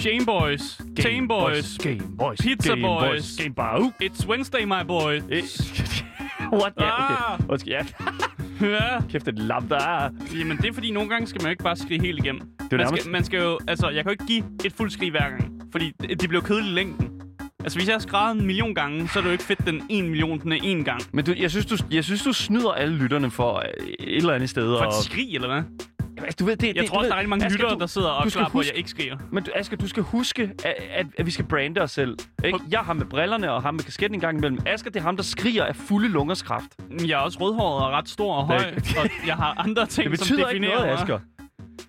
Shame Boys, Tame Boys, Game Boys. Pizza Game Boys. Game Boys. It's Wednesday, my boy. What? Ja, Ah. okay. Undskyld, ja. Ja. Kæft, det er lam, der er. Jamen, det er fordi, nogle gange skal man jo ikke bare skrive helt igennem. er man, nærmest- skal, man skal jo, altså, jeg kan jo ikke give et fuldt skriv hver gang, fordi det, det bliver kedeligt i længden. Altså, hvis jeg har skrevet en million gange, så er det jo ikke fedt, den en million, den er en gang. Men du, jeg, synes, du, jeg synes, du snyder alle lytterne for øh, et eller andet sted. For og... et skrig, eller hvad? Altså, du ved, det, Jeg det, tror også, der er rigtig mange Asger, lyttere, du- der sidder og er klar på, at jeg ikke skriver. Men du, Asger, du skal huske, at, at, at vi skal brande os selv. Ikke? Jeg har med brillerne og ham med kasketten en gang imellem. Asger, det er ham, der skriger af fulde lungerskraft. Jeg er også rødhåret og ret stor og høj, og jeg har andre ting, Det som betyder ikke definerer noget. Asger.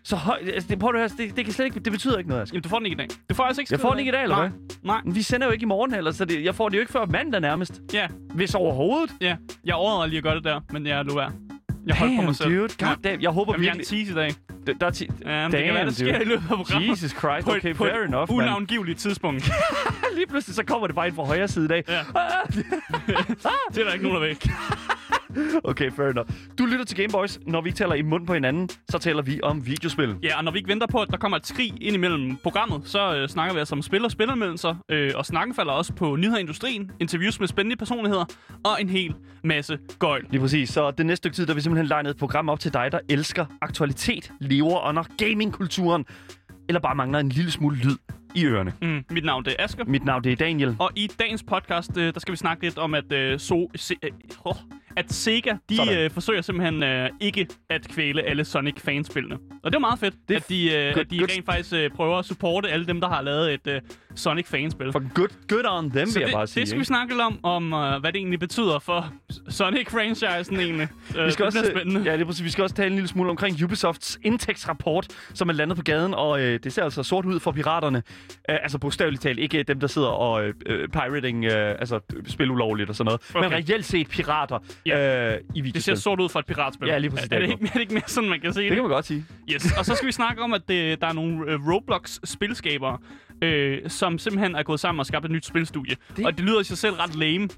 Så høj, altså, det, prøv at det, det, kan slet ikke, det betyder ikke noget, Asger. Jamen, du får den ikke i dag. Du får altså ikke Jeg får den ikke i dag, eller Nej. hvad? Nej. Men vi sender jo ikke i morgen heller, så det, jeg får det jo ikke før mandag nærmest. Ja, Hvis overhovedet. ja. Jeg overvejede lige at gøre det der, men jeg lå værd. Jeg holdt på Damn, mig selv. dude. God damn. Jeg håber Jeg vil gerne virkelig... tease i dag. Der, der er ti- Ja, men det kan være, det sker dude. i løbet af programmet. Jesus Christ, et, okay, på fair et enough, man. unavngiveligt tidspunkt. Lige pludselig så kommer det bare ind fra højre side i dag. Ja. det er der ikke nogen, der ved. Okay, fair enough. Du lytter til Gameboys. Når vi taler i mund på hinanden, så taler vi om videospil. Ja, og når vi ikke venter på, at der kommer et skrig ind imellem programmet, så øh, snakker vi altså om spil og spilleranmeldelser. Øh, og snakken falder også på nyheder i industrien, interviews med spændende personligheder og en hel masse gøjl. Lige præcis. Så det næste stykke tid, der er vi simpelthen legnet et program op til dig, der elsker aktualitet, lever under gamingkulturen, eller bare mangler en lille smule lyd i ørerne. Mm, mit navn det er Asger. Mit navn det er Daniel. Og i dagens podcast, øh, der skal vi snakke lidt om, at, øh, so, se, øh, oh, at Sega de Sådan. øh, forsøger simpelthen øh, ikke at kvæle alle Sonic-fanspillene. Og det er meget fedt, Det at de, øh, good- at de good. rent faktisk øh, prøver at supporte alle dem, der har lavet et øh, Sonic-fanspil. For good, good on them, Så vil jeg det, bare sige. det skal vi ikke? snakke lidt om, om øh, hvad det egentlig betyder for Sonic-franchisen egentlig. Øh, Vi skal, det også, bliver spændende. ja, det er præcis. vi skal også tale en lille smule omkring Ubisofts indtægtsrapport, som er landet på gaden, og øh, det ser altså sort ud for piraterne. Øh, altså bogstaveligt talt, ikke dem, der sidder og øh, øh, pirating, øh, altså spil ulovligt og sådan noget, okay. men reelt set pirater Ja. øh, i videospil. Det ser sort ud for et piratspil. Ja, lige præcis, Er, det er, det ikke, er det ikke mere sådan, man kan se det? Det kan man godt sige. Yes, og så skal vi snakke om, at det, der er nogle øh, Roblox-spilskabere, øh, som simpelthen er gået sammen og skabt et nyt spilstudie. Det... Og det lyder i sig selv ret lame,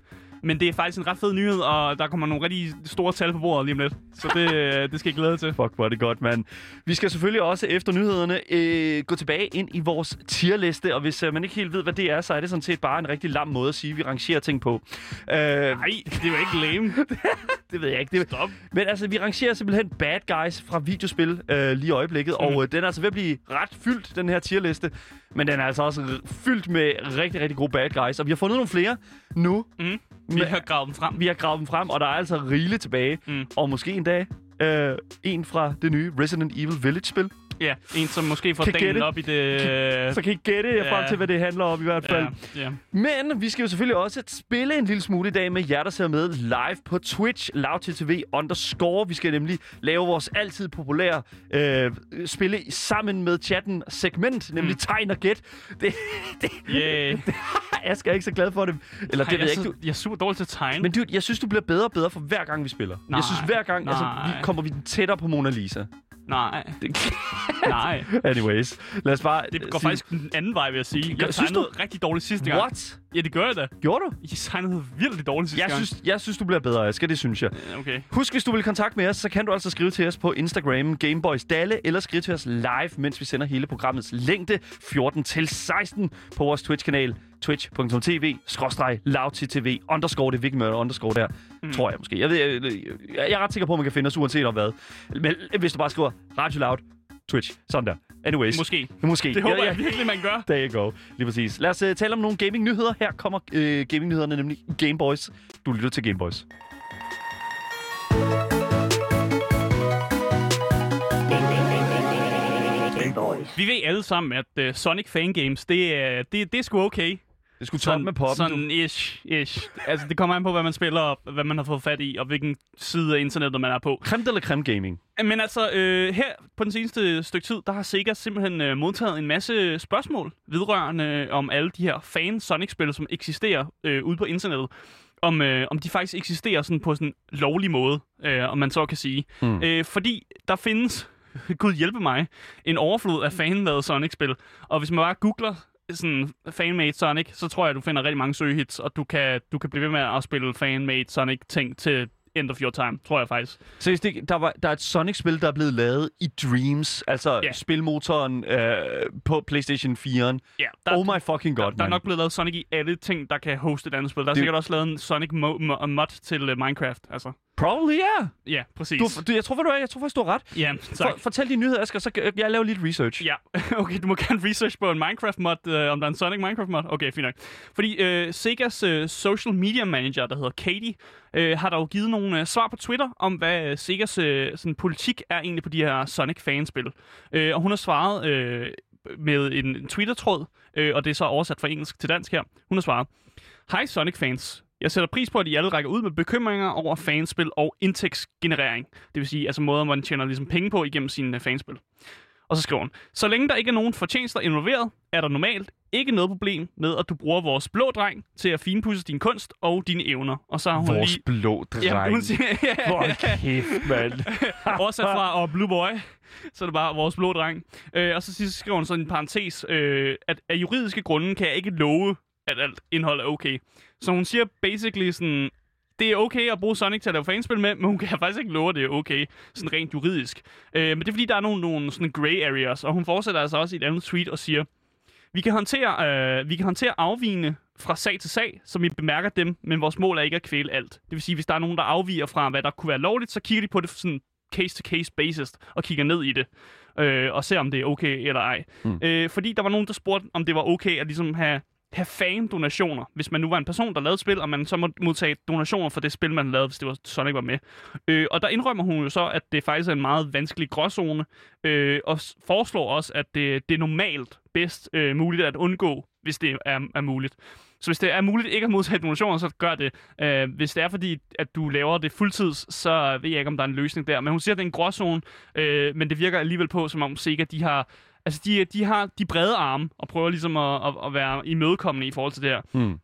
men det er faktisk en ret fed nyhed, og der kommer nogle rigtig store tal på bordet lige om lidt. Så det, øh, det skal jeg glæde til. Fuck, hvor er det godt, mand. Vi skal selvfølgelig også efter nyhederne øh, gå tilbage ind i vores tierliste, og hvis øh, man ikke helt ved, hvad det er, så er det sådan set bare en rigtig lam måde at sige, at vi rangerer ting på. Øh, Nej, det er jo ikke lame. det ved jeg ikke. Det, Stop. Men altså, vi rangerer simpelthen bad guys fra videospil øh, lige i øjeblikket, mm. og øh, den er altså ved at blive ret fyldt, den her tierliste. Men den er altså også fyldt med rigtig, rigtig gode bad guys, og vi har fundet nogle flere nu. Mm. Vi har gravet dem frem. Vi har gravet dem frem, og der er altså rigeligt tilbage. Mm. Og måske en dag øh, en fra det nye Resident Evil Village-spil. Ja, en som måske får Kan dagen gætte. op i det... Så kan I gætte jer frem ja. til, hvad det handler om i hvert fald. ja, ja. Men vi skal jo selvfølgelig også spille en lille smule i dag med jer, der ser med live på Twitch, lavttv underscore. Vi skal nemlig lave vores altid populære øh, spille sammen med chatten segment, nemlig mm. tegn og gæt. Det, det, Yeah. Asger er ikke så glad for det. Eller det Ej, ved jeg er ikke. Du, jeg er super dårlig til at tegne. men dude, jeg synes, du bliver bedre og bedre for hver gang, vi spiller. Nej, jeg synes, hver gang altså, vi kommer vi tættere på Mona Lisa. Nej, Det, nej. anyways, lad os bare Det går sige- faktisk den anden vej, vil jeg sige. Jeg synes tegnede rigtig dårligt sidste gang. What? Ja, det gør jeg da. Gjorde du? Jeg tegnede virkelig dårligt sidste Jeg gang. synes, jeg synes, du bliver bedre, Asger. Det synes jeg. Okay. Husk, hvis du vil kontakte med os, så kan du altså skrive til os på Instagram Gameboys Dalle, eller skrive til os live, mens vi sender hele programmets længde 14 til 16 på vores Twitch-kanal twitch.tv skråstreg lavttv underscore det er vigtigt med underscore der, mm. tror jeg måske. Jeg, ved, jeg, jeg, er ret sikker på, at man kan finde os uanset om hvad. Men hvis du bare skriver Radio Loud, Twitch, sådan der. Anyways. Måske. Måske. Det håber Ja, jeg ja. virkelig, man gør. There you go. Lige præcis. Lad os uh, tale om nogle gaming-nyheder. Her kommer uh, gaming-nyhederne, nemlig Gameboys. Du lytter til Gameboys. Vi ved alle sammen, at uh, Sonic Fangames, det er, det, det er sgu okay. Det skulle top med poppen, sådan ish, ish. Altså, det kommer an på, hvad man spiller, og hvad man har fået fat i, og hvilken side af internettet man er på. Creme eller creme gaming? Men altså, øh, her på den seneste stykke tid, der har Sega simpelthen øh, modtaget en masse spørgsmål vedrørende øh, om alle de her fan-Sonic-spil, som eksisterer øh, ude på internettet. Om, øh, om de faktisk eksisterer sådan på sådan en lovlig måde, øh, om man så kan sige. Mm. Øh, fordi der findes, gud hjælpe mig, en overflod af fanlavede Sonic-spil. Og hvis man bare googler sådan fanmade Sonic, så tror jeg, du finder rigtig mange søgehits, og du kan, du kan blive ved med at spille fanmade Sonic-ting til end of your time, tror jeg faktisk. Så det, der, var, der er et Sonic-spil, der er blevet lavet i Dreams, altså Ja. spilmotoren øh, på PlayStation 4'eren. Ja, der, oh my fucking god, der, der er man. nok blevet lavet Sonic i alle ting, der kan hoste et andet spil. Der er Det- sikkert også lavet en Sonic mo- mo- mod til uh, Minecraft. Altså, Probably, yeah. ja, præcis. Du, du, jeg tror, du er, jeg tror faktisk, du har ret. ja, For, tak. fortæl de nyheder, Asger, så kan jeg laver lidt research. Ja, okay, du må gerne research på en Minecraft-mod, øh, om der er en Sonic Minecraft-mod. Okay, fint nok. Fordi øh, Segas øh, social media manager, der hedder Katie, øh, har dog givet nogle øh, svar på Twitter om, hvad øh, Segas øh, sådan, politik er egentlig på de her Sonic-fanspil. Øh, og hun har svaret øh, med en, en Twitter-tråd, øh, og det er så oversat fra engelsk til dansk her. Hun har svaret, Hej Sonic-fans. Jeg sætter pris på, at I alle rækker ud med bekymringer over fanspil og indtægtsgenerering. Det vil sige, altså måder, man tjener ligesom penge på igennem sine øh, fanspil. Og så skriver hun, så længe der ikke er nogen fortjenester involveret, er der normalt ikke noget problem med, at du bruger vores blå dreng til at finpudse din kunst og dine evner. Og så har hun Vores lige... blå dreng. Ja, hun siger, Hvor kæft, mand. Oversat fra og Blue Boy, så er det bare vores blå dreng. Øh, og så sidst skriver hun sådan en parentes, øh, at af juridiske grunde kan jeg ikke love, at alt indhold er okay. Så hun siger basically sådan, det er okay at bruge Sonic til at lave fanspil med, men hun kan faktisk ikke love, at det er okay, sådan rent juridisk. Øh, men det er fordi, der er nogle, nogle sådan grey areas, og hun fortsætter altså også i et andet tweet og siger, vi kan håndtere, øh, vi kan håndtere afvigende fra sag til sag, så vi bemærker dem, men vores mål er ikke at kvæle alt. Det vil sige, hvis der er nogen, der afviger fra, hvad der kunne være lovligt, så kigger de på det sådan case-to-case basis og kigger ned i det øh, og ser, om det er okay eller ej. Mm. Øh, fordi der var nogen, der spurgte, om det var okay at ligesom have, per fan-donationer, hvis man nu var en person, der lavede et spil, og man så måtte modtage donationer for det spil, man lavede, hvis det var Sonic var med. Øh, og der indrømmer hun jo så, at det faktisk er en meget vanskelig gråzone, øh, og foreslår også, at det, det er normalt bedst øh, muligt at undgå, hvis det er, er muligt. Så hvis det er muligt ikke at modtage donationer, så gør det. Øh, hvis det er fordi, at du laver det fuldtids, så ved jeg ikke, om der er en løsning der. Men hun siger, at det er en gråzone, øh, men det virker alligevel på, som om Sega, de har, altså de, de har de brede arme, og prøver ligesom at, at, at være imødekommende i forhold til det her. Hmm.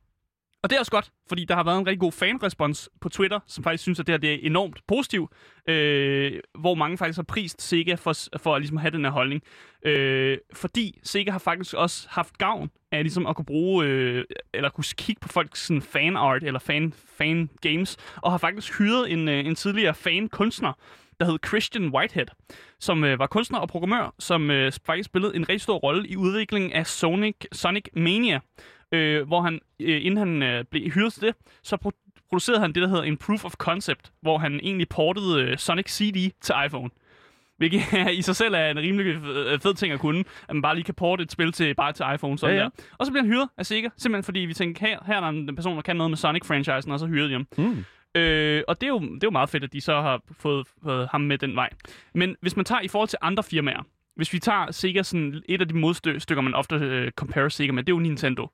Og det er også godt, fordi der har været en rigtig god fanrespons på Twitter, som faktisk synes, at det her det er enormt positivt, øh, hvor mange faktisk har prist Sega for, for at ligesom have den her holdning. Øh, fordi Sega har faktisk også haft gavn af ligesom at kunne bruge, øh, eller kunne kigge på folks sådan, fanart eller fan, fan games, og har faktisk hyret en, øh, en tidligere fan-kunstner, der hed Christian Whitehead, som øh, var kunstner og programmør, som øh, faktisk spillede en rigtig stor rolle i udviklingen af Sonic, Sonic Mania, øh, hvor han, øh, inden han øh, blev hyret til det, så pro- producerede han det, der hedder en proof of concept, hvor han egentlig portede øh, Sonic CD til iPhone. Hvilket i sig selv er en rimelig fed, fed ting at kunne, at man bare lige kan porte et spil til bare til iPhone. Sådan Ja, ja. Der. Og så bliver han hyret af Sega, simpelthen fordi vi tænker, her, her er der en person, der kan noget med Sonic-franchisen, og så hyrede de ham. Hmm. Øh, og det er, jo, det er jo meget fedt, at de så har fået, fået ham med den vej. Men hvis man tager i forhold til andre firmaer, hvis vi tager Sega, sådan et af de modstykker, man ofte øh, compare Sega med, det er jo Nintendo.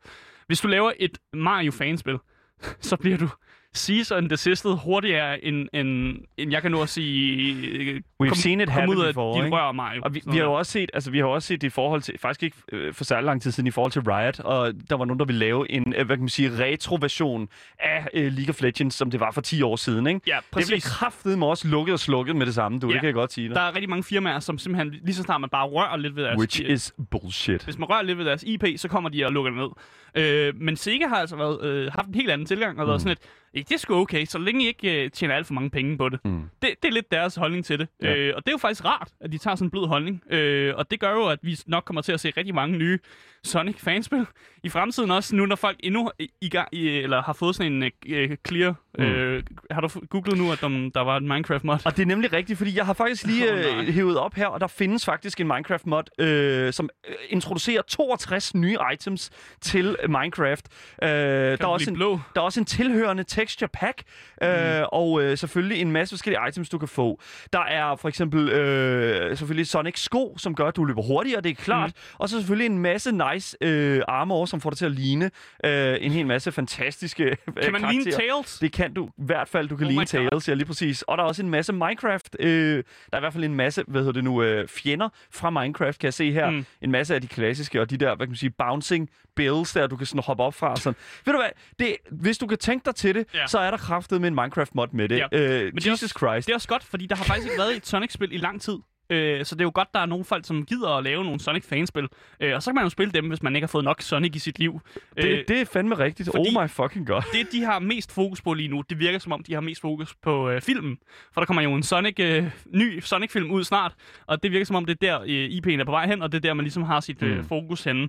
Hvis du laver et Mario-fanspil, så bliver du cease and desisted hurtigere, end, end, end jeg kan nu at sige... øh, We've kom, seen it kom ud af before, ikke? rør, Mario. Og vi, Sådan vi har jo også set, altså vi har også set det i forhold til, faktisk ikke øh, for særlig lang tid siden i forhold til Riot, og der var nogen, der ville lave en, øh, hvad kan man sige, retro-version af øh, League of Legends, som det var for 10 år siden, ikke? Ja, Det blev præcis. med også lukket og slukket med det samme, du. Ja. Det kan jeg godt sige dig. Der er rigtig mange firmaer, som simpelthen lige så snart man bare rører lidt ved deres... Which is bullshit. Hvis man rører lidt ved deres IP, så kommer de og lukker det ned. Øh, men Sega har altså været, øh, haft en helt anden tilgang og været sådan et, "Eh, det er sgu okay, så længe I ikke øh, tjener alt for mange penge på det. Mm. det. Det er lidt deres holdning til det. Ja. Øh, og det er jo faktisk rart, at de tager sådan en blød holdning. Øh, og det gør jo, at vi nok kommer til at se rigtig mange nye Sonic-fanspil i fremtiden også, nu når folk endnu i, gang, i, eller har fået sådan en øh, clear... Øh, har du googlet nu, at der, der var en Minecraft-mod? Og det er nemlig rigtigt, fordi jeg har faktisk lige øh, hævet op her, og der findes faktisk en Minecraft-mod, øh, som introducerer 62 nye items til Minecraft. Øh, der, er også en, blå? der er også en tilhørende texture pack, øh, mm. og øh, selvfølgelig en masse forskellige items, du kan få. Der er for eksempel øh, selvfølgelig Sonic sko, som gør, at du løber hurtigere, det er klart. Mm. Og så selvfølgelig en masse nice øh, armor, som får dig til at ligne øh, en hel masse fantastiske øh, Kan man ligne. Tails? Det kan du i hvert fald. Du kan Oh ligne. Tails, ja lige præcis. Og der er også en masse Minecraft. Øh, der er i hvert fald en masse, hvad hedder det nu, øh, fjender fra Minecraft, kan jeg se her. Mm. En masse af de klassiske, og de der, hvad kan man sige, bouncing builds, der du kan sådan hoppe op fra. Sådan. Ved du hvad, det, hvis du kan tænke dig til det, Ja. så er der kraftet med en Minecraft-mod med det. Ja. Øh, Men det er Jesus Christ. Det er også godt, fordi der har faktisk ikke været et Sonic-spil i lang tid. Øh, så det er jo godt, der er nogle folk, som gider at lave nogle Sonic-fanspil. Øh, og så kan man jo spille dem, hvis man ikke har fået nok Sonic i sit liv. Det, Øh, det er fandme rigtigt. Oh my fucking god. det, de har mest fokus på lige nu, det virker som om, de har mest fokus på øh, filmen. For der kommer jo en Sonic, øh, ny Sonic-film ud snart, og det virker som om, det er der, øh, IP'en er på vej hen, og det er der, man ligesom har sit øh, Mm. fokus henne.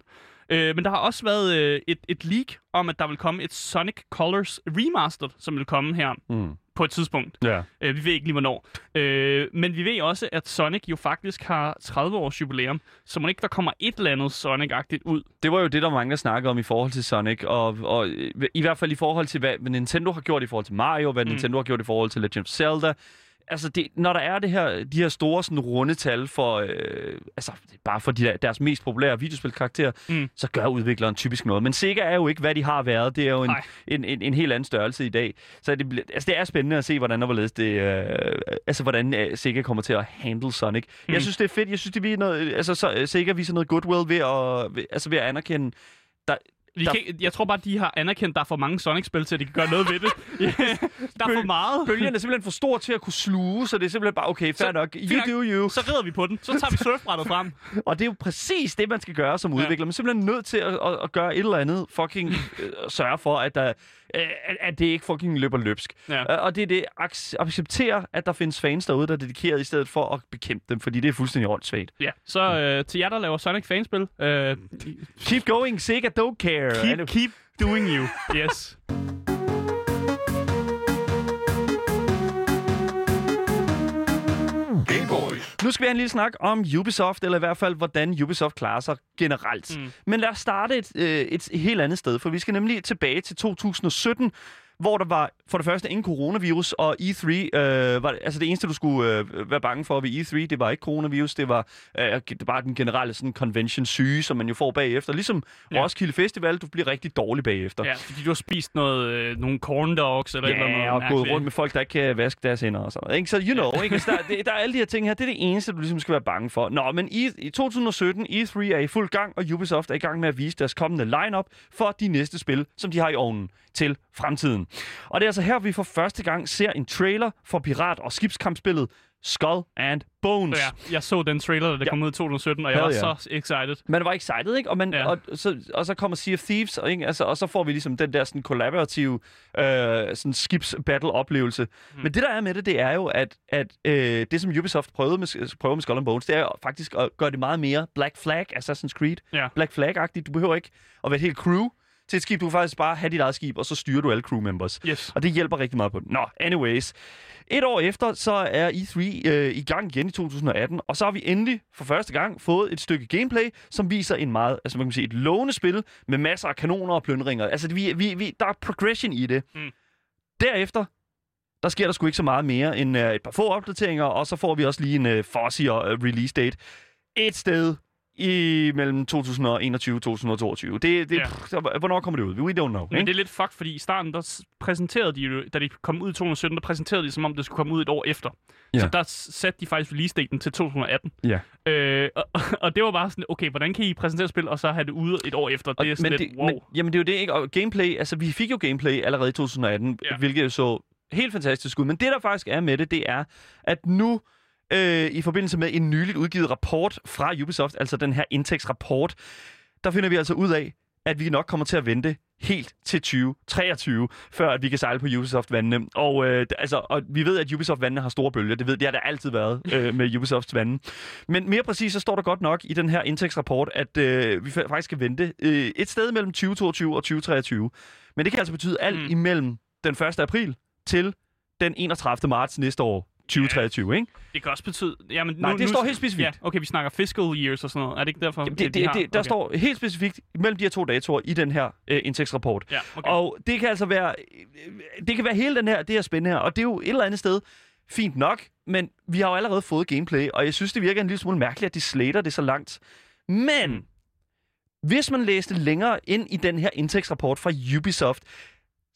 Øh, men der har også været øh, et, et leak om, at der vil komme et Sonic Colors Remastered, som vil komme her Mm. På et tidspunkt. Ja. Øh, vi ved ikke lige, hvornår. Øh, men vi ved også, at Sonic jo faktisk har 30 års jubilæum, så må ikke der kommer et eller andet Sonic-agtigt ud. Det var jo det, der mange, der snakkede om i forhold til Sonic, og, og i hvert fald i forhold til, hvad Nintendo har gjort i forhold til Mario, hvad mm. Nintendo har gjort i forhold til Legend of Zelda. Altså, det, når der er det her, de her store sådan, runde tal for, øh, altså, bare for de der, deres mest populære videospilkarakterer, Mm. så gør udvikleren typisk noget. Men Sega er jo ikke, hvad de har været. Det er jo en, en, en, en helt anden størrelse i dag. Så det, bliver- altså, det er spændende at se, hvordan, og hvorledes det, øh, altså, hvordan øh, Sega kommer til at handle Sonic. Mm. Jeg synes, det er fedt. Jeg synes, det viser noget, altså, så, øh, Sega viser noget goodwill ved at, ved, altså, ved at anerkende Vi Der- kan, jeg tror bare, de har anerkendt, at der er for mange Sonic-spil til, at de kan gøre noget ved det. der er for meget. Bølgen er simpelthen for stor til at kunne sluge, så det er simpelthen bare, okay, fair Så- nok, you do you. Så rider vi på den. Så tager vi surfbrættet frem. Og det er jo præcis det, man skal gøre som Ja. udvikler. Man er simpelthen nødt til at, at, at gøre et eller andet fucking øh, sørge for, at, der, at, at det ikke fucking løber løbsk. Ja. Øh, Og det er det, ac- acceptere, at der findes fans derude, der er dedikeret, i stedet for at bekæmpe dem, fordi det er fuldstændig åndssvagt. Ja, så øh, til jer, der laver Sonic-fanspil, øh, Keep going, Sega, don't care. keep, keep doing you. Yes. Nu skal vi have en lille snak om Ubisoft, eller i hvert fald, hvordan Ubisoft klarer sig generelt. Mm. Men lad os starte et, øh, et helt andet sted, for vi skal nemlig tilbage til 2017, hvor der var for det første ingen coronavirus, og E3, øh, var, altså det eneste, du skulle øh, være bange for ved E3, det var ikke coronavirus, det var øh, det var den generelle sådan, convention-syge, som man jo får bagefter. Ligesom Ja. ja. Roskilde Festival, du bliver rigtig dårlig bagefter. Ja, fordi du har spist noget, øh, nogle corn dogs eller et eller andet Ja, og gået rundt med folk, der ikke kan vaske deres hænder og sådan noget. Ikke? Så you know, ikke? Altså, der, det, der er alle de her ting her. Det er det eneste, du ligesom skal være bange for. Nå, men i, i 2017, E3 er i fuld gang, og Ubisoft er i gang med at vise deres kommende lineup for de næste spil, som de har i ovnen til fremtiden. Og det er altså her, vi for første gang ser en trailer for pirat- og skibskampspillet Skull and Bones. Ja, jeg så den trailer, der Ja. kom ud i 2017, og jeg Hell var yeah. så excited. Man var excited, ikke? Og, man, Ja. ja. og, så, og så kommer Sea of Thieves, og, ikke? Altså, og så får vi ligesom den der sådan kollaborative øh, sådan skibs-battle-oplevelse. Mm. Men det, der er med det, det er jo, at, at øh, det, som Ubisoft prøvede med, prøver med Skull and Bones, det er jo faktisk at gøre det meget mere Black Flag, Assassin's Creed. Ja. Black Flag-agtigt. Du behøver ikke at være et helt crew til et skib. Du kan faktisk bare have dit eget skib, og så styrer du alle crew members. Yes. Og det hjælper rigtig meget på det. Nå, anyways. Et år efter, så er E3 øh, i gang igen i 2018, og så har vi endelig for første gang fået et stykke gameplay, som viser en meget, altså man kan sige, et lovende spil med masser af kanoner og plyndringer. Altså, vi, vi, vi, der er progression i det. Mm. Derefter, der sker der sgu ikke så meget mere end øh, et par få opdateringer, og så får vi også lige en øh, og øh, release date et sted i mellem 2021 og 2022. Det, det, Ja. pff, hvornår kommer det ud? We don't know. Men ikke? det er lidt fuck, fordi i starten, der præsenterede de jo, da de kom ud i 2017, der præsenterede de, som om det skulle komme ud et år efter. Ja. Så der satte de faktisk release-daten til 2018. Ja. Øh, og, og det var bare sådan, okay, hvordan kan I præsentere spil, og så have det ude et år efter? Det er sådan men lidt, det, wow. men, jamen det er jo det, ikke? Og gameplay, altså vi fik jo gameplay allerede i 2018, Ja. ja. hvilket jo så helt fantastisk ud. Men det, der faktisk er med det, det er, at nu øh, i forbindelse med en nyligt udgivet rapport fra Ubisoft, altså den her indtægtsrapport, der finder vi altså ud af, at vi nok kommer til at vente helt til 2023, før at vi kan sejle på Ubisoft-vandene. Og, øh, altså, og vi ved, at Ubisoft-vandene har store bølger. Det ved det har der altid været øh, med Ubisofts vande. Men mere præcis, så står der godt nok i den her indtægtsrapport, at øh, vi fa- faktisk skal vente øh, et sted mellem 2022 og 2023. Men det kan altså betyde alt mm. imellem den 1. april til den 31. marts næste år, 2023, ikke? Det kan også betyde... Jamen, Nej, nu, det nu, står helt specifikt. Ja, okay, vi snakker fiscal years og sådan noget. Er det ikke derfor, Jamen, det, de det, har? det, der okay. står helt specifikt mellem de her to datoer i den her øh, indtægtsrapport. Ja, okay. Og det kan altså være, det kan være hele den her, det her spændende her, og det er jo et eller andet sted fint nok, men vi har jo allerede fået gameplay, og jeg synes, det virker en lille smule mærkeligt, at de slater det så langt. Men, hvis man læste længere ind i den her indtægtsrapport fra Ubisoft,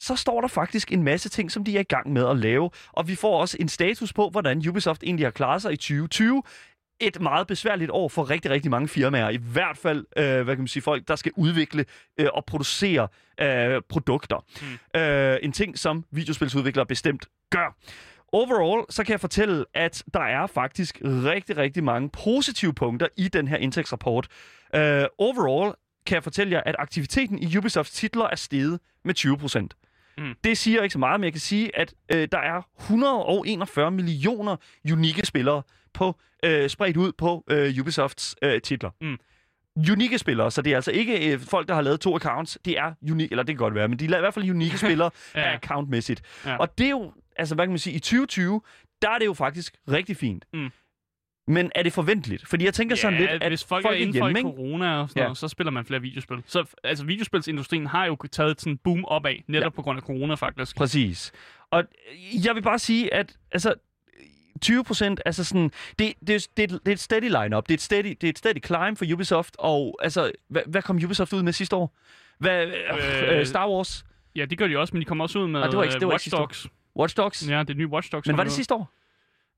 så står der faktisk en masse ting, som de er i gang med at lave, og vi får også en status på, hvordan Ubisoft egentlig har klaret sig i 2020, et meget besværligt år for rigtig, rigtig mange firmaer. I hvert fald, øh, hvad kan man sige, folk, der skal udvikle øh, og producere øh, produkter. Mm. Øh, en ting, som videospilsudviklere bestemt gør. Overall, så kan jeg fortælle, at der er faktisk rigtig, rigtig mange positive punkter i den her indtægtsrapport. Uh, overall kan jeg fortælle jer, at aktiviteten i Ubisofts titler er steget med 20 procent. Mm. Det siger ikke så meget, men jeg kan sige, at øh, der er 141 millioner unikke spillere på øh, spredt ud på øh, Ubisofts øh, titler. Mm. Unikke spillere, så det er altså ikke øh, folk, der har lavet to accounts. Det er unikke, eller det kan godt være, men de er i hvert fald unikke spillere Ja. accountmæssigt. Ja. Og det er jo, altså hvad kan man sige, i 2020, der er det jo faktisk rigtig fint. Mm. Men er det forventeligt? Fordi jeg tænker sådan lidt, at hvis folk, folk er inden for hjemme, i corona og sådan Ja. noget, så spiller man flere videospil. Så altså, videospilsindustrien har jo taget et sådan boom opad, netop Ja. på grund af corona faktisk. Præcis. Og jeg vil bare sige, at altså, 20 procent, altså sådan, det, det, er- det, et- det er et steady line-up. Det er et steady, det er et steady climb for Ubisoft, og altså, hvad, hvad kom Ubisoft ud med sidste år? Hvad, øh, Øh, øh, Star Wars? Ja, det gør de også, men de kommer også ud med Ah, det var ikke- det var Watch. Dogs. Watch Dogs? Ja, det nye Watch Dogs. Men var det sidste år?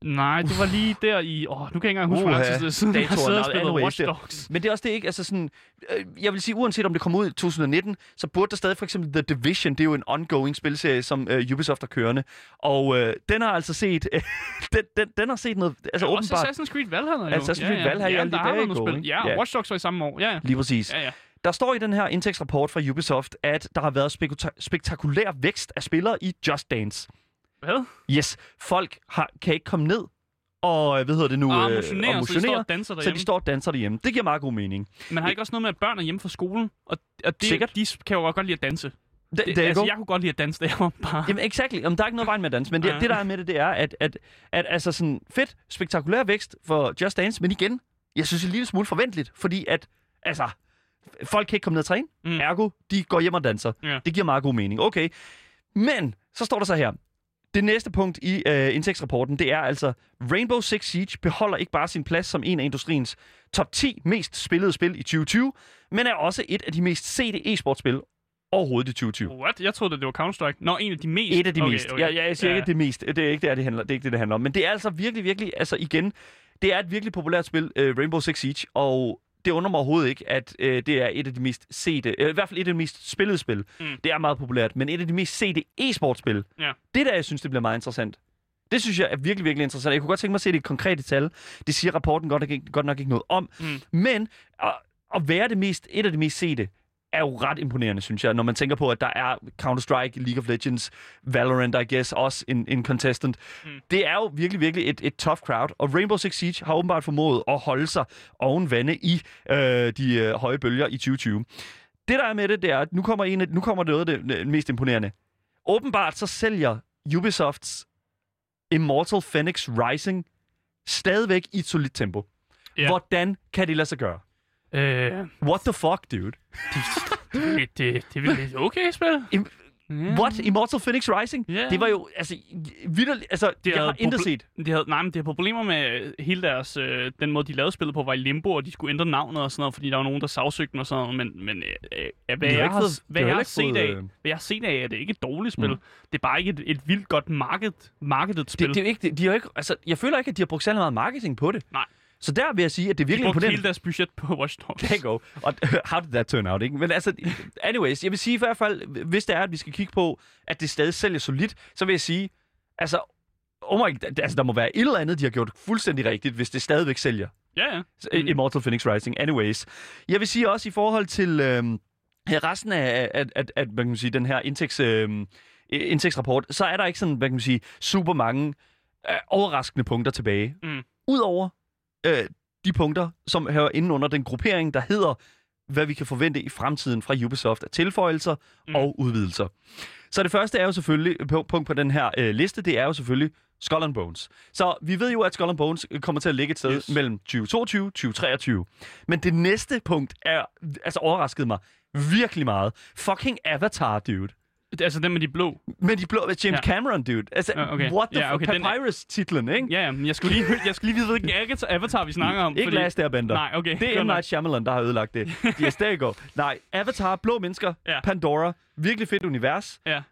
Nej, det var lige der i... Åh, nu kan jeg ikke engang huske, hvor lang tid det er siden, jeg har spillet Watch Dogs. Men det er også det ikke, altså sådan, øh, jeg vil sige, uanset om det kommer ud i 2019, så burde der stadig for eksempel The Division, det er jo en ongoing spilserie, som øh, Ubisoft har kørende, og øh, den har altså set, øh, den, den, den har set noget, altså Ja, også åbenbart, Assassin's Creed Valhalla jo. Assassin's Creed Valhalla, ja, ja, der lige har været bag ikke? Ja, Ja. Watch Dogs var i samme år. Ja, ja. lige præcis. Ja, ja. Der står i den her indtægtsrapport fra Ubisoft, at der har været spekta- spektakulær vækst af spillere i Just Dance. Hvad? Yes, folk har, kan ikke komme ned og, øh, hvad hedder det nu, Og øh, motionere, og så de står motionere, og danser så derhjemme. de står og danser derhjemme. Det giver meget god mening. Man har ikke også noget med, at børn er hjemme fra skolen, og, og det, Sikkert. de kan jo godt lide at danse. Det, Det, altså, jeg kunne godt lide at danse, da jeg var bare... Jamen, exakt. Jamen, der er ikke noget vejen med at danse, men det, Ja. det der er med det, det er, at, at, at altså sådan fedt, spektakulær vækst for Just Dance, men igen, jeg synes, det er en lille smule forventeligt, fordi at, altså, folk kan ikke komme ned og træne, mm. ergo, de går hjem og danser. Ja. Det giver meget god mening. Okay, men så står der så her, det næste punkt i øh, indtægtsrapporten, det er altså, Rainbow Six Siege beholder ikke bare sin plads som en af industriens top 10 mest spillede spil i 2020, men er også et af de mest sete e-sportspil overhovedet i 2020. What? Jeg troede, det var Counter-Strike. Nå, en af de mest. Et af de okay, mest. Okay. Jeg, jeg siger ikke det mest. Det er ikke det, det handler, det er ikke det, det handler om. Men det er altså virkelig, virkelig, altså igen, det er et virkelig populært spil, uh, Rainbow Six Siege, og det undrer mig overhovedet ikke, at uh, det er et af de mest sete, uh, i hvert fald et af de mest spillede spil. Mm. Det er meget populært, men et af de mest sete e-sportspil. Ja. Det der, jeg synes, det bliver meget interessant. Det synes jeg er virkelig, virkelig interessant. Jeg kunne godt tænke mig at se det i konkrete tal. Det siger rapporten godt nok ikke, godt nok ikke noget om. Mm. Men at, at være det mest, et af de mest sete, er jo ret imponerende, synes jeg, når man tænker på, at der er Counter-Strike, League of Legends, Valorant, I guess, også en, en contestant. Mm. Det er jo virkelig, virkelig et, et tough crowd, og Rainbow Six Siege har åbenbart formået at holde sig oven vande i øh, de øh, høje bølger i 2020. Det der er med det, det er, at nu kommer, en, nu kommer noget af det, mest imponerende. Åbenbart så sælger Ubisofts Immortal Phoenix Rising stadigvæk i et solidt tempo. Ja. Hvordan kan det lade sig gøre? Øh, What the fuck, dude? det, det, det er vel et okay spil. Im- Ja. What? Immortal Phoenix Rising? Ja. Det var jo, altså, vidderligt, altså, Det jeg er har intet set. De havde, nej, men det har problemer med hele deres... Øh, den måde, de lavede spillet på, var i limbo, og de skulle ændre navnet og sådan noget, fordi der var nogen, der sagsøgte dem og sådan noget. Men, men øh, øh, hvad, jeg ikke har, fået- hvad jeg har set af, øh, hvad jeg har set af, er det ikke et dårligt spil. Mm. Det er bare ikke et, et vildt godt market, markedet spil. Det, det er jo ikke, de, har ikke, altså, jeg føler ikke, at de har brugt særlig meget marketing på det. Nej. Så der vil jeg sige, at det er de virkelig brugte imponerende. hele deres budget på Watch Dogs. There go. Og how did that turn out, ikke? Men altså, anyways, jeg vil sige i hvert fald, hvis det er, at vi skal kigge på, at det stadig sælger solidt, så vil jeg sige, altså, oh my, altså, der må være et eller andet, de har gjort fuldstændig rigtigt, hvis det stadigvæk sælger. Ja, ja. Mm. Immortal Phoenix Rising. Anyways. Jeg vil sige også i forhold til øhm, resten af, af, af, af hvad kan man sige, den her indtægts, øhm, indtægtsrapport, så er der ikke sådan, hvad kan man sige, super mange øh, overraskende punkter tilbage. Mm. Udover øh, de punkter, som hører inde under den gruppering, der hedder, hvad vi kan forvente i fremtiden fra Ubisoft af tilføjelser Mm. og udvidelser. Så det første er jo selvfølgelig, på- punkt på den her øh, liste, det er jo selvfølgelig Skull and Bones. Så vi ved jo, at Skull and Bones kommer til at ligge et sted yes. mellem 2022 og 2023. Men det næste punkt er, altså overraskede mig virkelig meget. Fucking Avatar, dude. Altså den med de blå. Men de blå, James Ja. Cameron, dude. Altså, Ja, okay. what the Ja, okay, er- Papyrus-titlen, ikke? Ja, ja, men jeg skulle lige, jeg skulle lige vide, hvilken avatar- vi snakker om. Ikke fordi... Last Airbender. Nej, okay. Det er M. Night Shyamalan, der har ødelagt det. Yes, there you go. Nej, Avatar, blå mennesker, Ja. Pandora, virkelig fedt univers. Ja.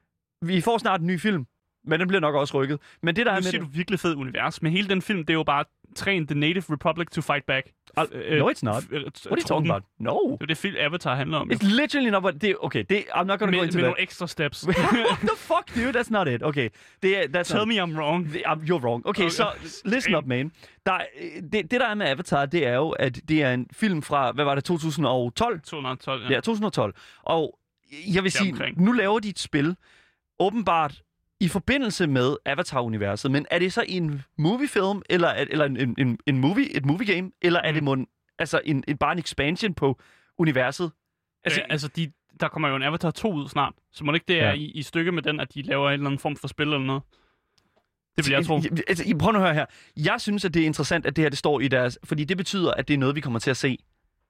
Vi får snart en ny film, men den bliver nok også rykket. Men det, der Nu er med siger det, du virkelig fed univers, men hele den film, det er jo bare train the native republic to fight back. Uh, no, it's not. Øh, What are you talking about? No. Det er det film Avatar handler om. It's literally not what... Det, okay, det, I'm not gonna med, go med into that. nogle ekstra steps. What the fuck, dude? That's not it. Okay. Det er, that's Tell not me I'm wrong. The- um, You're wrong. Okay, Okay. så listen up, man. Der, er- det, det, der er med Avatar, det er jo, at det er en film fra, hvad var det, 2012? 212, ja. Ja, 2012. Og jeg vil sige, nu laver de et spil, åbenbart i forbindelse med Avatar-universet, men er det så en moviefilm, eller, er- eller en, en, en, en movie, et movie game, eller er Mm. det mon, altså en, en, bare en expansion på universet? Altså, Altså, altså de, der kommer jo en Avatar 2 ud snart, så må det ikke det er Ja. i, i stykke med den, at de laver en eller anden form for spil eller noget? Det vil jeg tro. Altså, I- prøv nu at høre her. Jeg synes, at det er interessant, at det her det står i deres... Fordi det betyder, at det er noget, vi kommer til at se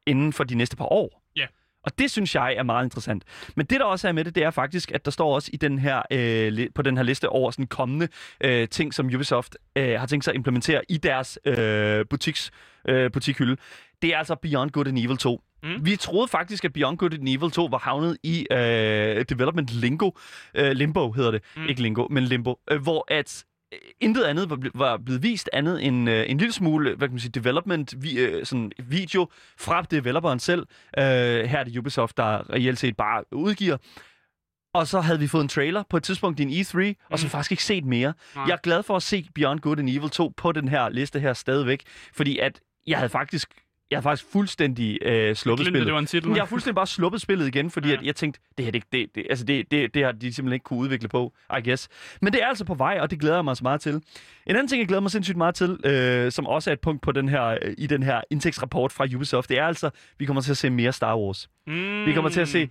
inden for de næste par år. Ja. Og det synes jeg er meget interessant. Men det, der også er med det, det er faktisk, at der står også i den her, øh, på den her liste over sådan kommende øh, ting, som Ubisoft øh, har tænkt sig at implementere i deres øh, butiks, øh, butikhylde. Det er altså Beyond Good and Evil 2. Mm. Vi troede faktisk, at Beyond Good and Evil 2 var havnet i øh, Development Lingo. Øh, limbo hedder det. Mm. Ikke Lingo, men Limbo. Øh, hvor at intet andet var, ble- var blevet vist andet end øh, en lille smule, hvad kan man sige, development vi, øh, sådan video fra developeren selv. Øh, her er det Ubisoft, der reelt set bare udgiver. Og så havde vi fået en trailer på et tidspunkt i en E3, og så Mm. faktisk ikke set mere. Nej. Jeg er glad for at se Beyond Good and Evil 2 på den her liste her stadigvæk, fordi at jeg havde faktisk, jeg havde faktisk fuldstændig øh, sluppet Glemte, spillet. det var en titel. Jeg har fuldstændig bare sluppet spillet igen, fordi ja. at jeg tænkte, det her, det, det, det, altså det, det, det har de simpelthen ikke kunne udvikle på, I guess. Men det er altså på vej, og det glæder jeg mig så meget til. En anden ting, jeg glæder mig sindssygt meget til, øh, som også er et punkt på den her, øh, i den her indtægtsrapport fra Ubisoft, det er altså, vi kommer til at se mere Star Wars. Mm. Vi kommer til at se,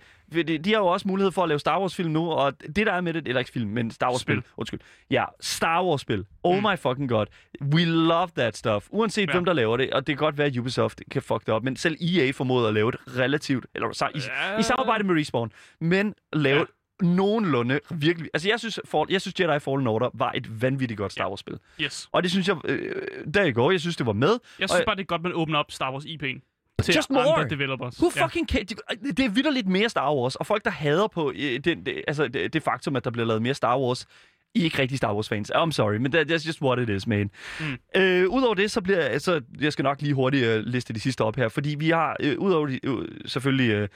de, har jo også mulighed for at lave Star Wars-film nu, og det der er med det, eller ikke film, men Star Wars-spil, Spil. undskyld. Ja, Star Wars-spil. Oh Mm. my fucking god. We love that stuff. Uanset Ja. hvem der laver det, og det kan godt være, at Ubisoft kan fuck det op, men selv EA formoder at lave det relativt, eller i, Ja. i samarbejde med Respawn, men lave Ja. nogenlunde virkelig... Altså, jeg synes, for, jeg synes Jedi Fallen Order var et vanvittigt godt Star Wars-spil. Yes. Og det synes jeg, øh, der i går, jeg synes, det var med. Jeg Og- synes bare, det er godt, man åbner op Star Wars IP'en til Just andre more. developers. Who fucking can... Det, det er vildt lidt mere Star Wars, og folk, der hader på øh, den, det, altså, det, det faktum, at der bliver lavet mere Star Wars, I er ikke rigtig Star Wars-fans. I'm sorry, men that, that's just what it is, man. Mm. Øh, Udover det, så bliver så jeg skal nok lige hurtigt øh, liste de sidste op her, fordi vi har, øh, udover de, øh, selvfølgelig øh,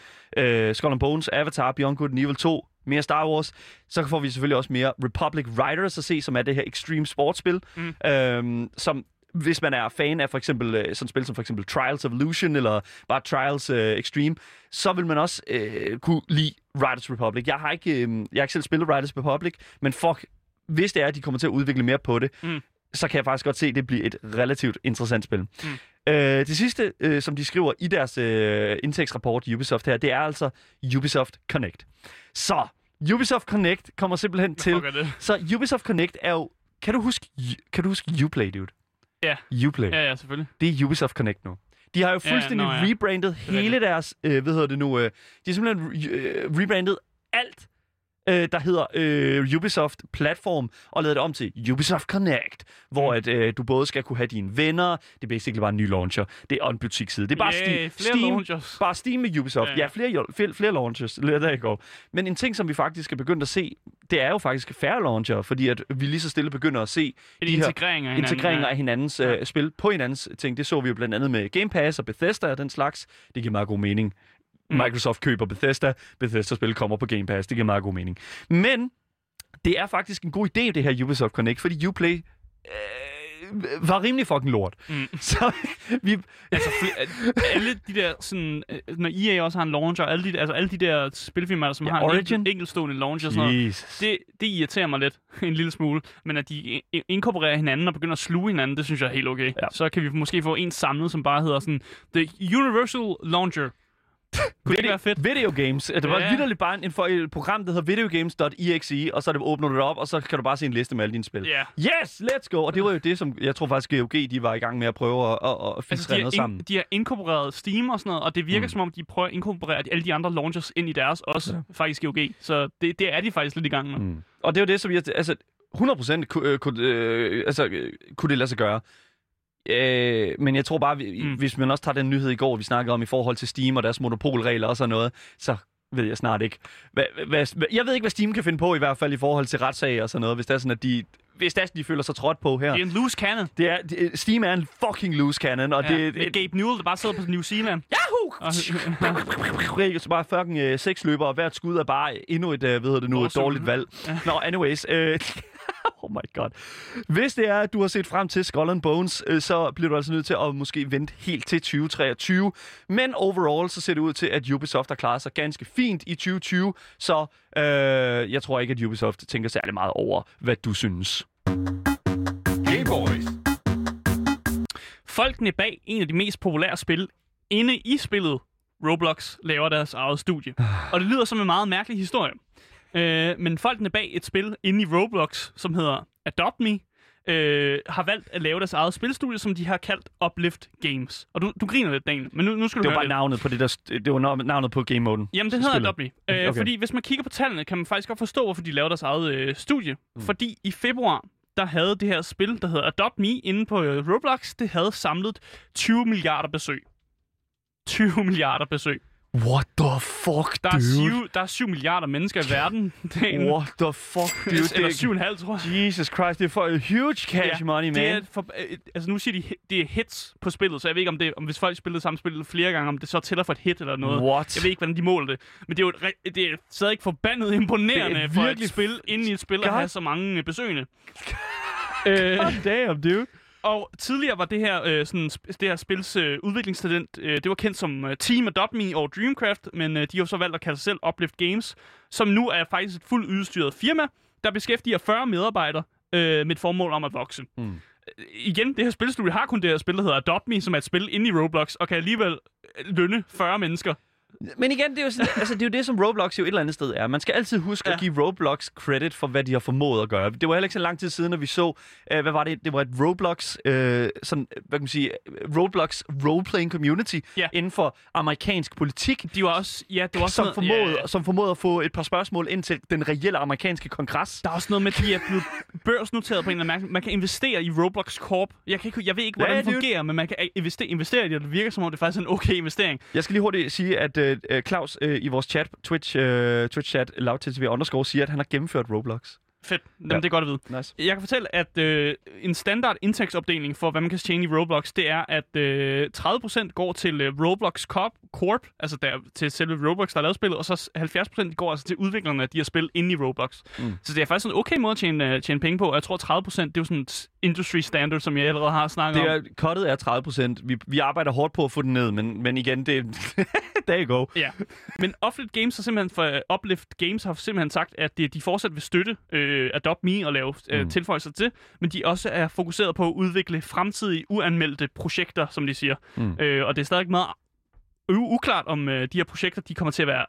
øh, Skull and Bones, Avatar, Beyond Good and Evil 2, mere Star Wars, så får vi selvfølgelig også mere Republic Riders at se, som er det her extreme sportsspil, Mm. øhm, som hvis man er fan af for eksempel øh, sådan et spil som for eksempel Trials Evolution eller bare Trials øh, Extreme, så vil man også øh, kunne lide Riders Republic. Jeg har ikke, øh, jeg har ikke selv spillet Riders Republic, men fuck, hvis det er, at de kommer til at udvikle mere på det, Mm. så kan jeg faktisk godt se, at det bliver et relativt interessant spil. Mm. Øh, det sidste, øh, som de skriver i deres øh, indtægtsrapport, Ubisoft her, det er altså Ubisoft Connect. Så Ubisoft Connect kommer simpelthen til... Så Ubisoft Connect er jo... Kan du huske, kan du huske Uplay, dude? Ja. Uplay. Ja, ja, selvfølgelig. Det er Ubisoft Connect nu. De har jo Ja, fuldstændig nå ja. rebrandet hele deres, øh, hvad hedder det nu, øh, de har simpelthen øh, rebrandet alt, øh, der hedder øh, Ubisoft Platform, og lavet det om til Ubisoft Connect, hvor Mm. at, øh, du både skal kunne have dine venner, det er basically bare en ny launcher, det er en butikside, det er bare Yay, Steam, Steam launchers. Bare Steam med Ubisoft. Ja, Ja, flere, flere, flere launchers. Der i går. Men en ting, som vi faktisk er begyndt at se, det er jo faktisk færre launcher, fordi at vi lige så stille begynder at se de her integrering af hinanden. integreringer ja. af hinandens Ja. øh, spil på hinandens ting. Det så vi jo blandt andet med Game Pass og Bethesda og den slags. Det giver meget god mening. Mm. Microsoft køber Bethesda. Bethesda-spil kommer på Game Pass. Det giver meget god mening. Men det er faktisk en god idé, det her Ubisoft Connect, fordi Uplay øh, var rimelig fucking lort. Mm. Så vi, Altså, alle de der sådan... øh, Når EA også har en launcher, alle de, altså alle de der spilfirmaer, som Ja, har en Origin. enkelt, enkeltstående launcher og sådan noget, det, det irriterer mig lidt en lille smule. Men at de inkorporerer hinanden og begynder at sluge hinanden, det synes jeg er helt okay. Ja. Så kan vi måske få en samlet, som bare hedder sådan The Universal Launcher. Kunne det ikke være fedt? Video games. Det var Ja. vidderligt bare en, for et program, der hedder videogames.exe, og så det, åbner du det op, og så kan du bare se en liste med alle dine spil. Ja. Yes, let's go! Og det var jo det, som jeg tror faktisk, GOG de var i gang med at prøve at, at, at Altså, de, noget sammen. de har inkorporeret Steam og sådan noget, og det virker mm. Som om, de prøver at inkorporere alle de andre launchers ind i deres, også ja. faktisk GOG. Så det, det er de faktisk lidt i gang med. Mm. Mm. Og det er jo det, som jeg... Altså, 100% kunne, øh, kunne, øh, altså, øh, kunne det lade sig gøre. Øh, men jeg tror bare, vi, Mm. hvis man også tager den nyhed i går, vi snakkede om i forhold til Steam og deres monopolregler og sådan noget, så ved jeg snart ikke. Hvad, hvad, jeg ved ikke, hvad Steam kan finde på, i hvert fald i forhold til retssager og sådan noget, hvis det er sådan, at de hvis Destiny føler sig trådt på her. Det er en loose cannon. Det er, det, Steam er en fucking loose cannon, og Ja, det, med det, Gabe Newell, der bare sidder på New Zealand. Yahoo! så bare fucking øh, seks løber, og hvert skud er bare endnu et, øh, hedder det nu, et dårligt valg. Nå, anyways. Øh, oh my god. Hvis det er, at du har set frem til Skull and Bones, øh, så bliver du altså nødt til at måske vente helt til 2023. Men overall, så ser det ud til, at Ubisoft har klaret sig ganske fint i 2020, så øh, jeg tror ikke, at Ubisoft tænker særlig meget over, hvad du synes. Game Boys. Folkene bag en af de mest populære spil inde i spillet, Roblox, laver deres eget studie. Og det lyder som en meget mærkelig historie. Øh, men folkene bag et spil inde i Roblox, som hedder Adopt Me, øh, har valgt at lave deres eget spilstudie, som de har kaldt Uplift Games. Og du, du griner lidt, Daniel, men nu, nu skal du Det var bare lidt. navnet på det der, det var nav- navnet på game moden. Jamen, det hedder. Adopt Me. Øh, okay. Fordi hvis man kigger på tallene, kan man faktisk godt forstå, hvorfor de laver deres eget øh, studie. Mm. Fordi i februar, der havde det her spil, der hedder Adopt Me, inde på øh, Roblox, det havde samlet 20 milliarder besøg. 20 milliarder besøg. What the fuck, Der er, syv, der er 7 milliarder mennesker i verden. Er What the fuck, dude? Eller Det, 7,5, tror jeg. Jesus Christ, det er for huge cash Ja, money, man. Det er for, øh, altså nu siger de, det er hits på spillet, så jeg ved ikke, om, det, om hvis folk spillede samme spil flere gange, om det så tæller for et hit eller noget. What? Jeg ved ikke, hvordan de måler det. Men det er jo et, det er stadig forbandet imponerende Det er for et spil inde i et spil at God- have så mange øh, besøgende. øh, God damn, dude. Og tidligere var det her, øh, sådan, det her spils øh, udviklingstalent, øh, det var kendt som øh, Team Adopt Me og Dreamcraft, men øh, de har så valgt at kalde sig selv Uplift Games, som nu er faktisk et fuldt udstyret firma, der beskæftiger 40 medarbejdere øh, med et formål om at vokse. Mm. Igen, det her spilstudie har kun det her spil, der hedder Adopt Me, som er et spil inde i Roblox, og kan alligevel øh, lønne 40 mennesker. Men igen, det er, jo sådan, altså, det er jo det, som Roblox jo et eller andet sted er. Man skal altid huske ja. At give Roblox credit for, hvad de har formået at gøre. Det var heller ikke så lang tid siden, at vi så, uh, hvad var det? Det var et Roblox, uh, sådan, hvad kan man sige, Roblox roleplaying community Ja. inden for amerikansk politik. De var også, ja, det var også som noget, formåede, ja, som formåede at få et par spørgsmål ind til den reelle amerikanske kongres. Der er også noget med, at de er blevet børsnoteret på en eller anden mærke. Man kan investere i Roblox Corp. Jeg, kan ikke, jeg ved ikke, hvordan Ja, det fungerer, men man kan investere, investere i det, og det virker som om, det faktisk er en okay investering. Jeg skal lige hurtigt sige, at uh, Claus uh, i vores chat, Twitch, uh, Twitch chat, lavttv underscore, siger, at han har gennemført Roblox. Fedt. Jamen, Ja. det er godt at vide. Nice. Jeg kan fortælle, at øh, en standard indtægtsopdeling for, hvad man kan tjene i Roblox, det er, at øh, 30% går til øh, Roblox Corp, Corp, altså der, til selve Roblox, der har lavet spillet, og så 70% går altså til udviklerne af de her spil inde i Roblox. Mm. Så det er faktisk en okay måde at tjene, øh, tjene penge på, og jeg tror 30% det er jo sådan et industry standard, som jeg allerede har snakket Det om. er, cuttet er 30 procent. Vi, vi arbejder hårdt på at få den ned, men, men igen, det there you go. Ja, men Uplift Games har simpelthen for, Uplift Games har simpelthen sagt, at det, de fortsat vil støtte øh, Adopt Me og lave øh, Mm. tilføjelser til, men de også er fokuseret på at udvikle fremtidige uanmeldte projekter, som de siger. Mm. Øh, og det er stadig meget uklart, om øh, de her projekter de kommer til at være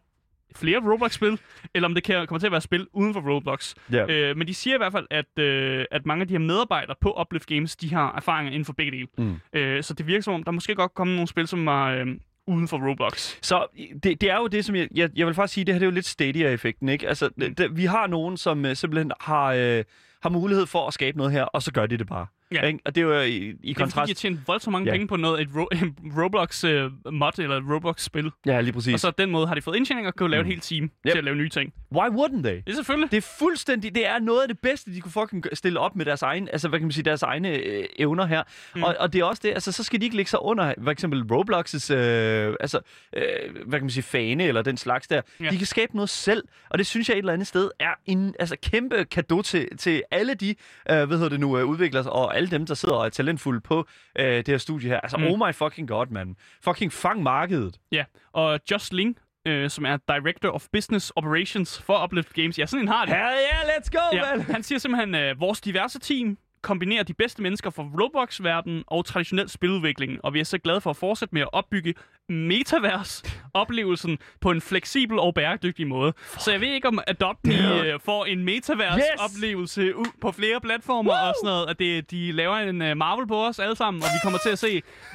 flere Roblox-spil, eller om det kan, kommer til at være spil uden for Roblox. Ja. Øh, men de siger i hvert fald, at, øh, at mange af de her medarbejdere på Uplift Games, de har erfaringer inden for begge dele. Mm. Øh, så det virker som om, der måske godt komme nogle spil, som er øh, uden for Roblox. Så det, det er jo det, som jeg, jeg, jeg vil faktisk sige, det her det er jo lidt Stadia-effekten, ikke? Altså, Mm. det, det, vi har nogen, som øh, simpelthen har, øh, har mulighed for at skabe noget her, og så gør de det bare. Ja. Ikke? Og det er jo i, i Det er fordi, kontrast... jeg tjener voldsomt mange Ja. penge på noget, et, Ro- Roblox-mod eller et Roblox-spil. Ja, lige præcis. Og så den måde har de fået indtjening og jo lave Mm. et helt team Yep. til at lave nye ting. Why wouldn't they? Det er selvfølgelig. Det er fuldstændig, det er noget af det bedste, de kunne fucking stille op med deres egen, altså hvad kan man sige, deres egne øh, evner her. Mm. Og, og det er også det, altså så skal de ikke lægge sig under, for eksempel Roblox's, øh, altså, øh, hvad kan man sige, fane eller den slags der. Ja. De kan skabe noget selv, og det synes jeg et eller andet sted er en altså, kæmpe gave til, til alle de, øh, hvad hedder det nu, øh, udviklere og alle dem, der sidder og er talentfulde på øh, det her studie her. Altså, mm. Oh my fucking god, man. Fucking fang markedet. Ja. Og Josh Ling, øh, som er Director of Business Operations for Uplift Games. Ja, sådan en har det. Hell yeah, let's go, Ja, man! han siger simpelthen, at vores diverse team kombinerer de bedste mennesker fra Roblox-verdenen og traditionel spiludvikling, og vi er så glade for at fortsætte med at opbygge Metaverse-oplevelsen på en fleksibel og bæredygtig måde. Så jeg ved ikke, om Adopt Me øh, får en Metaverse-oplevelse ud på flere platformer og sådan noget, at det, de laver en uh, Marvel på os alle sammen, og vi kommer til at se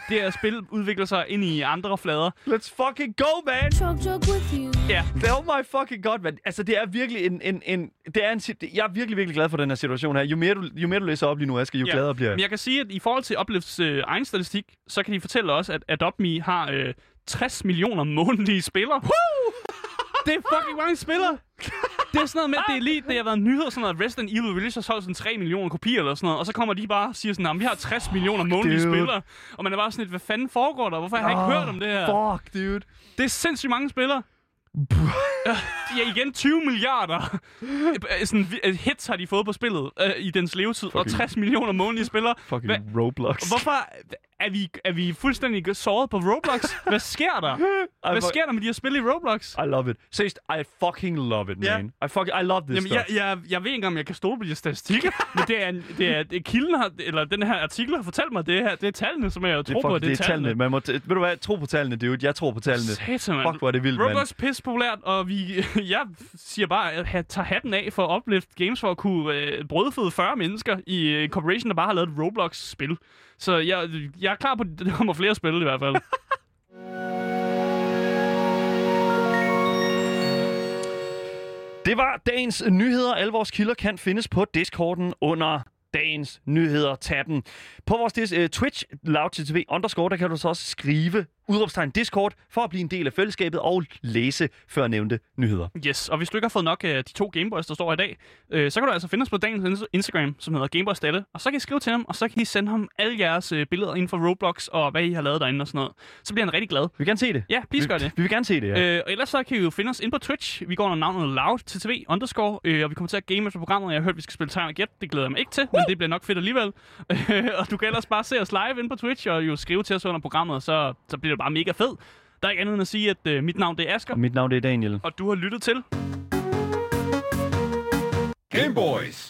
det her spil udvikle sig ind i andre flader. Let's fucking go, man! Ja, Oh my fucking god, man. Altså, det er virkelig en... en, en det er en jeg er virkelig, virkelig glad for den her situation her. Jo mere du, jo mere du læser op lige nu, Asger, jo Ja. gladere bliver. Men jeg kan sige, at i forhold til Uplifts øh, egen statistik, så kan de fortælle os, at Adopt Me har øh, 60 millioner månedlige spillere. Det er fucking mange spillere. Det er sådan noget med, det er lige, det har været nyheder, sådan noget, Resident Evil Village har solgt sådan 3 millioner kopier eller sådan noget, og så kommer de bare og siger sådan, at vi har 60 millioner månedlige dude. spillere, og man er bare sådan lidt, hvad fanden foregår der? Hvorfor har jeg ikke hørt om det her? Fuck, dude. Det er sindssygt mange spillere. Ja, igen 20 milliarder øh, sådan, øh, hits har de fået på spillet øh, i dens levetid, og Fucking- 60 millioner månedlige spillere. Fucking Hvad- Roblox. Hvorfor er vi, er vi fuldstændig såret på Roblox? Hvad sker der? Hvad sker der med de her spil i Roblox? I love it. Seriøst, I fucking love it, man. I fucking, I love this Jamen, jeg, stuff. jeg, jeg ved ikke engang, om jeg kan stole på de statistikker, men det er, en- det er, det kilden har, eller den her artikel har fortalt mig, det, her, det er tallene, som jeg jo det tror er, på, fuck, det er tallene. Man må t- ved du hvad, tro på tallene, dude. Jeg tror på tallene. Satan, mand. Fuck, hvor er det vildt. Roblox er pisse populært, og vi, jeg siger bare, at jeg tager hatten af for at Uplift Games for at kunne øh, brødføde 40 mennesker i øh, corporation, der bare har lavet et Roblox-spil. Så jeg, jeg er klar på, at der kommer flere spil i hvert fald. Det var dagens nyheder. Alle vores kilder kan findes på Discorden under dagens nyheder taben. På vores uh, Twitch, loud underscore, der kan du så også skrive udråbstegn Discord for at blive en del af fællesskabet og læse før nævnte nyheder. Yes, og hvis du ikke har fået nok af de to Gameboys, der står i dag, øh, så kan du altså finde os på dagens ins- Instagram, som hedder Gameboys Dalle, og så kan I skrive til ham, og så kan I sende ham alle jeres øh, billeder inden for Roblox, og hvad I har lavet derinde og sådan noget. Så bliver han rigtig glad. Vi vil gerne se det. Ja, please gør vi, det. Vi vil gerne se det, ja. Øh, og ellers så kan I jo finde os ind på Twitch. Vi går under navnet Loud TTV underscore, øh, og vi kommer til at game efter programmet. Jeg har hørt, vi skal spille Time Get. Det glæder jeg mig ikke til, men det bliver nok fedt alligevel. Øh, og du kan ellers bare se os live ind på Twitch, og jo skrive til os under programmet, og så, så bliver det bare mega fedt. Der er ikke andet end at sige, at øh, mit navn det er Asger, Og mit navn det er Daniel. og du har lyttet til Game Boys.